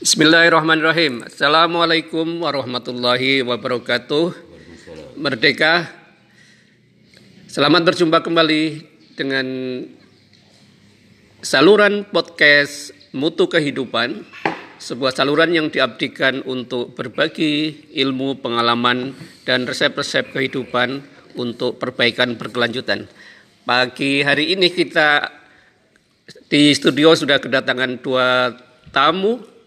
Bismillahirrahmanirrahim. Assalamualaikum warahmatullahi wabarakatuh. Merdeka. Selamat berjumpa kembali dengan saluran podcast Mutu Kehidupan, sebuah saluran yang diabdikan untuk berbagi ilmu, pengalaman, dan resep-resep kehidupan untuk perbaikan berkelanjutan. Pagi hari ini kita di studio sudah kedatangan dua tamu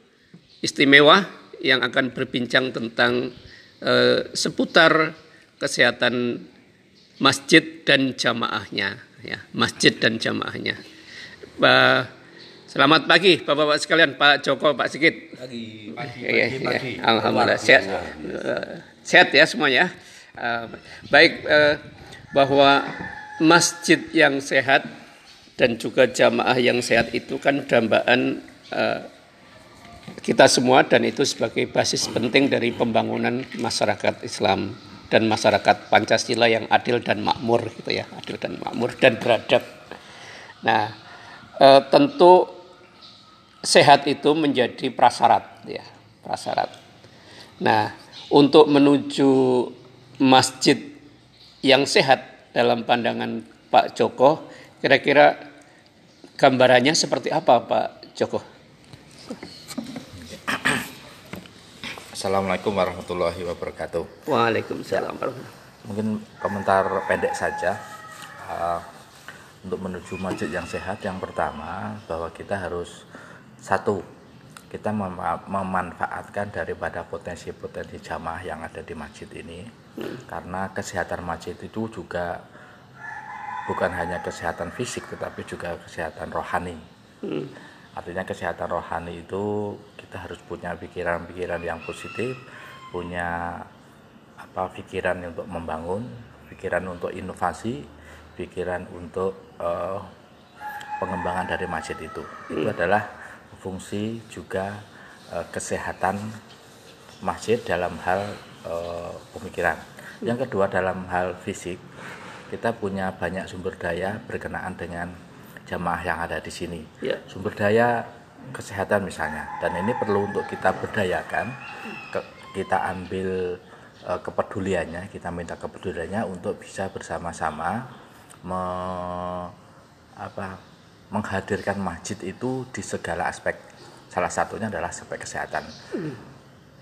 istimewa yang akan berbincang tentang eh, seputar kesehatan masjid dan jamaahnya ya masjid dan jamaahnya. Bah, selamat pagi bapak-bapak sekalian Pak Joko Pak Sigit. Pagi pagi ya, pagi, ya, pagi. alhamdulillah sehat. Sehat ya semuanya. Uh, baik uh, bahwa masjid yang sehat dan juga jamaah yang sehat itu kan dambaan uh, kita semua dan itu sebagai basis penting dari pembangunan masyarakat Islam dan masyarakat Pancasila yang adil dan makmur gitu ya, adil dan makmur dan beradab. Nah, e, tentu sehat itu menjadi prasyarat ya, prasyarat. Nah, untuk menuju masjid yang sehat dalam pandangan Pak Joko, kira-kira gambarannya seperti apa Pak Joko? Assalamualaikum warahmatullahi wabarakatuh. Waalaikumsalam. Mungkin komentar pendek saja uh, untuk menuju masjid yang sehat. Yang pertama bahwa kita harus satu kita mem memanfaatkan daripada potensi-potensi jamaah yang ada di masjid ini hmm. karena kesehatan masjid itu juga bukan hanya kesehatan fisik tetapi juga kesehatan rohani. Hmm artinya kesehatan rohani itu kita harus punya pikiran-pikiran yang positif punya apa pikiran untuk membangun pikiran untuk inovasi pikiran untuk uh, pengembangan dari masjid itu itu hmm. adalah fungsi juga uh, kesehatan masjid dalam hal uh, pemikiran yang kedua dalam hal fisik kita punya banyak sumber daya berkenaan dengan jamaah yang ada di sini. Ya. Sumber daya kesehatan misalnya, dan ini perlu untuk kita berdayakan, ke, kita ambil uh, kepeduliannya, kita minta kepeduliannya untuk bisa bersama-sama me, menghadirkan masjid itu di segala aspek. Salah satunya adalah aspek kesehatan.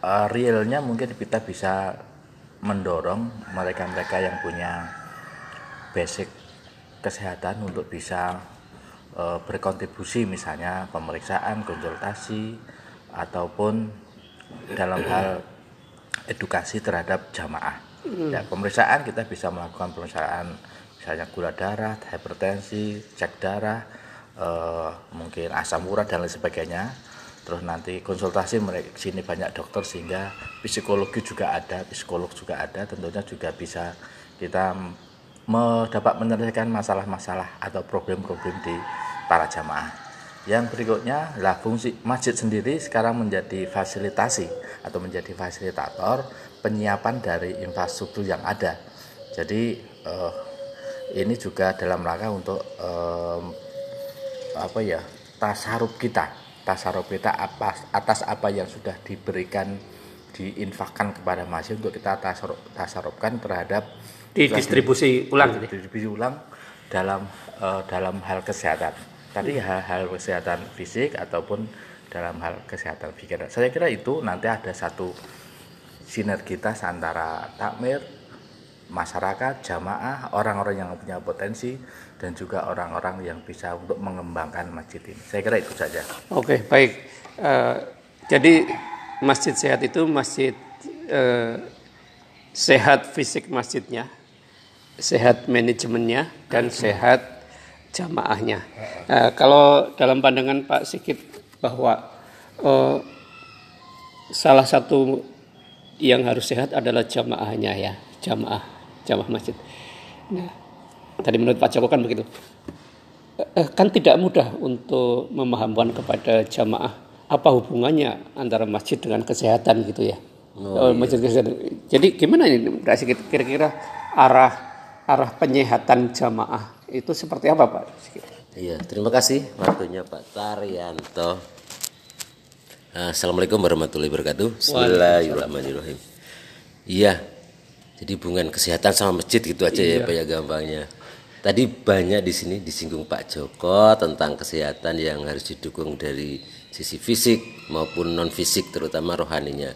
Uh, realnya mungkin kita bisa mendorong mereka-mereka yang punya basic kesehatan untuk bisa e, berkontribusi misalnya pemeriksaan, konsultasi ataupun dalam hal edukasi terhadap jamaah. Hmm. Ya, pemeriksaan kita bisa melakukan pemeriksaan misalnya gula darah, hipertensi, cek darah, e, mungkin asam urat dan lain sebagainya. Terus nanti konsultasi mereka sini banyak dokter sehingga psikologi juga ada, psikolog juga ada, tentunya juga bisa kita dapat menyelesaikan masalah-masalah atau problem-problem di para jamaah. Yang berikutnya adalah fungsi masjid sendiri sekarang menjadi fasilitasi atau menjadi fasilitator penyiapan dari infrastruktur yang ada. Jadi eh, ini juga dalam rangka untuk eh, apa ya tasaruf kita, tasaruf kita atas, atas apa yang sudah diberikan diinfakkan kepada masjid untuk kita tasaruf, tasarufkan terhadap didistribusi ulang gitu ya? distribusi ulang dalam uh, dalam hal kesehatan. Tadi hal-hal kesehatan fisik ataupun dalam hal kesehatan pikiran. Saya kira itu nanti ada satu sinergitas antara takmir masyarakat jamaah orang-orang yang punya potensi dan juga orang-orang yang bisa untuk mengembangkan masjid ini. Saya kira itu saja. Oke baik. Uh, jadi masjid sehat itu masjid uh, sehat fisik masjidnya sehat manajemennya dan sehat jamaahnya. Nah, kalau dalam pandangan Pak Sikit bahwa uh, salah satu yang harus sehat adalah jamaahnya ya, jamaah, jamaah masjid. Nah, tadi menurut Pak Joko kan begitu. Uh, kan tidak mudah untuk memahamkan kepada jamaah apa hubungannya antara masjid dengan kesehatan gitu ya. Oh, iya. masjid kesehatan. Jadi gimana ini Pak Sikit kira-kira arah arah penyehatan jamaah itu seperti apa Pak? Iya, terima kasih waktunya Pak Taryanto. Assalamualaikum warahmatullahi wabarakatuh. Bismillahirrahmanirrahim. Iya. Jadi hubungan kesehatan sama masjid gitu aja ya, iya. ya Pak ya gampangnya. Tadi banyak di sini disinggung Pak Joko tentang kesehatan yang harus didukung dari sisi fisik maupun non fisik terutama rohaninya.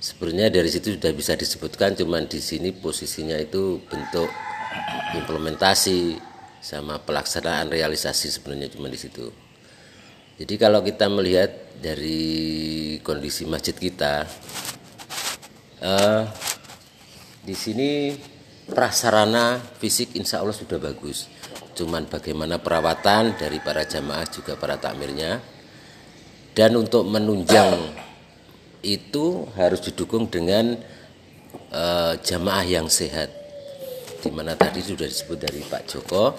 Sebenarnya dari situ sudah bisa disebutkan cuman di sini posisinya itu bentuk implementasi sama pelaksanaan realisasi sebenarnya cuma di situ. Jadi kalau kita melihat dari kondisi masjid kita, uh, di sini prasarana fisik insya Allah sudah bagus. Cuman bagaimana perawatan dari para jamaah juga para takmirnya. Dan untuk menunjang itu harus didukung dengan uh, jamaah yang sehat. Di mana tadi sudah disebut dari Pak Joko,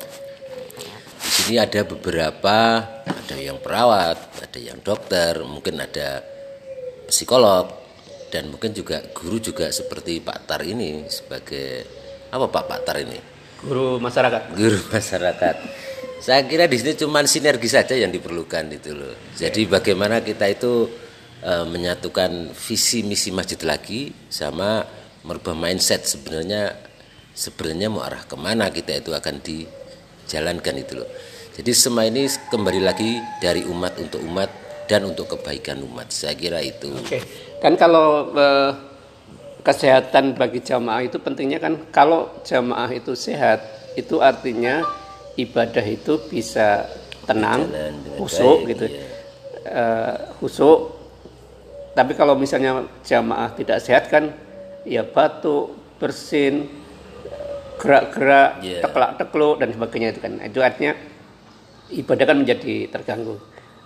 di sini ada beberapa, ada yang perawat, ada yang dokter, mungkin ada psikolog, dan mungkin juga guru juga seperti Pak Tar ini sebagai apa Pak Pak Tar ini? Guru masyarakat. Guru masyarakat. Saya kira di sini cuma sinergi saja yang diperlukan itu loh. Jadi bagaimana kita itu e, menyatukan visi misi masjid lagi sama merubah mindset sebenarnya sebenarnya mau arah ke mana kita itu akan di jalankan itu loh. Jadi semua ini kembali lagi dari umat untuk umat dan untuk kebaikan umat. Saya kira itu. Oke. Kan kalau eh, kesehatan bagi jamaah itu pentingnya kan kalau jamaah itu sehat itu artinya ibadah itu bisa tenang, khusyuk gitu. Iya. Uh, khusyuk. Tapi kalau misalnya jamaah tidak sehat kan ya batuk, bersin, gerak-gerak, yeah. teklak-tekluk dan sebagainya itu kan. Itu artinya ibadah kan menjadi terganggu.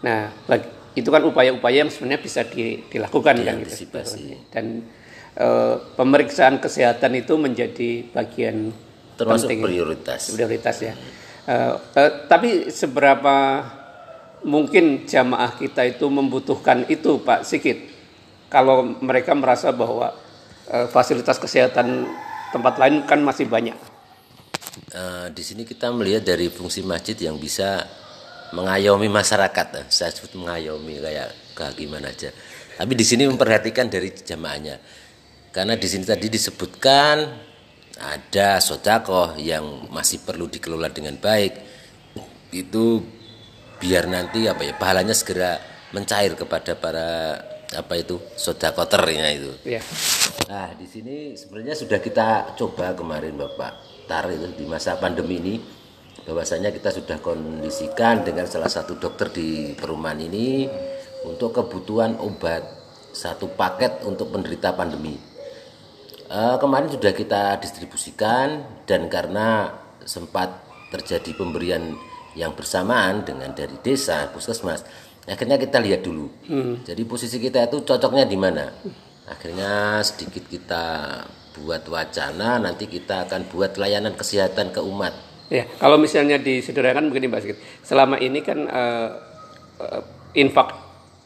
Nah, bagi, itu kan upaya-upaya yang sebenarnya bisa di, dilakukan kan gitu. Dan e, pemeriksaan kesehatan itu menjadi bagian termasuk penting, prioritas. Prioritas ya. E, e, tapi seberapa mungkin jamaah kita itu membutuhkan itu Pak Sikit? Kalau mereka merasa bahwa e, fasilitas kesehatan tempat lain kan masih banyak. Uh, di sini kita melihat dari fungsi masjid yang bisa mengayomi masyarakat. Saya sebut mengayomi kayak kehakiman aja. Tapi di sini memperhatikan dari jamaahnya. Karena di sini tadi disebutkan ada sodako yang masih perlu dikelola dengan baik. Itu biar nanti apa ya pahalanya segera mencair kepada para apa itu sodakoternya itu. Ya. Nah di sini sebenarnya sudah kita coba kemarin bapak tar itu di masa pandemi ini bahwasanya kita sudah kondisikan dengan salah satu dokter di perumahan ini untuk kebutuhan obat satu paket untuk penderita pandemi. E, kemarin sudah kita distribusikan dan karena sempat terjadi pemberian yang bersamaan dengan dari desa puskesmas akhirnya kita lihat dulu. Hmm. jadi posisi kita itu cocoknya di mana? Akhirnya sedikit kita buat wacana nanti kita akan buat layanan kesehatan ke umat. Ya kalau misalnya disederhanakan begini mbak Sigit. Selama ini kan uh, uh, infak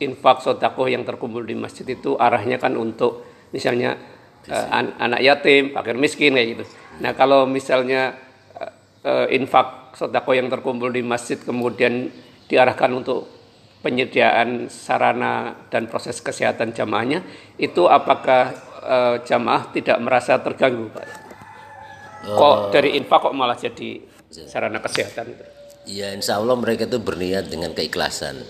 infak sodako yang terkumpul di masjid itu arahnya kan untuk misalnya uh, an anak yatim fakir miskin kayak gitu. Nah kalau misalnya uh, uh, infak sodako yang terkumpul di masjid kemudian diarahkan untuk penyediaan sarana dan proses kesehatan jamaahnya itu apakah e, jamaah tidak merasa terganggu Pak? Kok uh, dari infak kok malah jadi sarana kesehatan itu? Ya insya Allah mereka itu berniat dengan keikhlasan.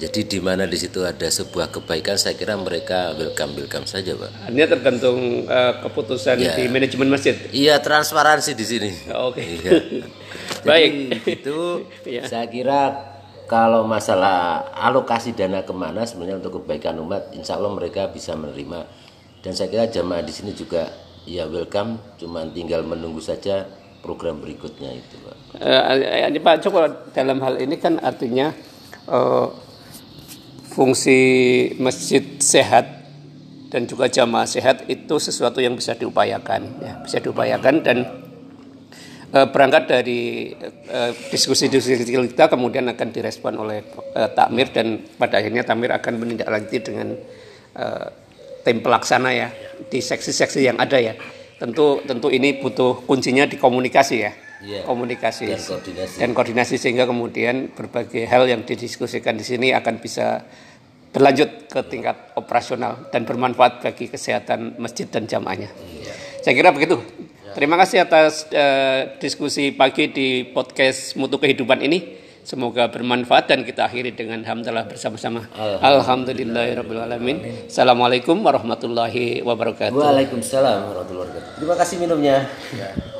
Jadi di mana di situ ada sebuah kebaikan, saya kira mereka welcome welcome saja, Pak. Ini tergantung uh, keputusan ya. di manajemen masjid. Iya transparansi di sini. Oke. Okay. Iya. Baik. itu ya. saya kira kalau masalah alokasi dana ke mana sebenarnya untuk kebaikan umat, insya Allah mereka bisa menerima. Dan saya kira jamaah di sini juga ya welcome, cuman tinggal menunggu saja program berikutnya itu, Pak. Uh, Pak Joko dalam hal ini kan artinya uh, fungsi masjid sehat dan juga jamaah sehat itu sesuatu yang bisa diupayakan, ya, bisa diupayakan dan berangkat dari uh, diskusi-diskusi kita kemudian akan direspon oleh uh, takmir dan pada akhirnya takmir akan menindaklanjuti dengan uh, tim pelaksana ya di seksi-seksi yang ada ya. Tentu tentu ini butuh kuncinya di komunikasi ya. Yeah. Komunikasi dan koordinasi. dan koordinasi sehingga kemudian berbagai hal yang didiskusikan di sini akan bisa berlanjut ke tingkat operasional dan bermanfaat bagi kesehatan masjid dan jamaahnya. Saya kira begitu. Terima kasih atas uh, diskusi pagi di podcast Mutu Kehidupan ini. Semoga bermanfaat dan kita akhiri dengan hamdalah bersama-sama. Alhamdulillahirrahmanirrahim. Assalamualaikum warahmatullahi wabarakatuh. Waalaikumsalam warahmatullahi wabarakatuh. Terima kasih minumnya. Ya.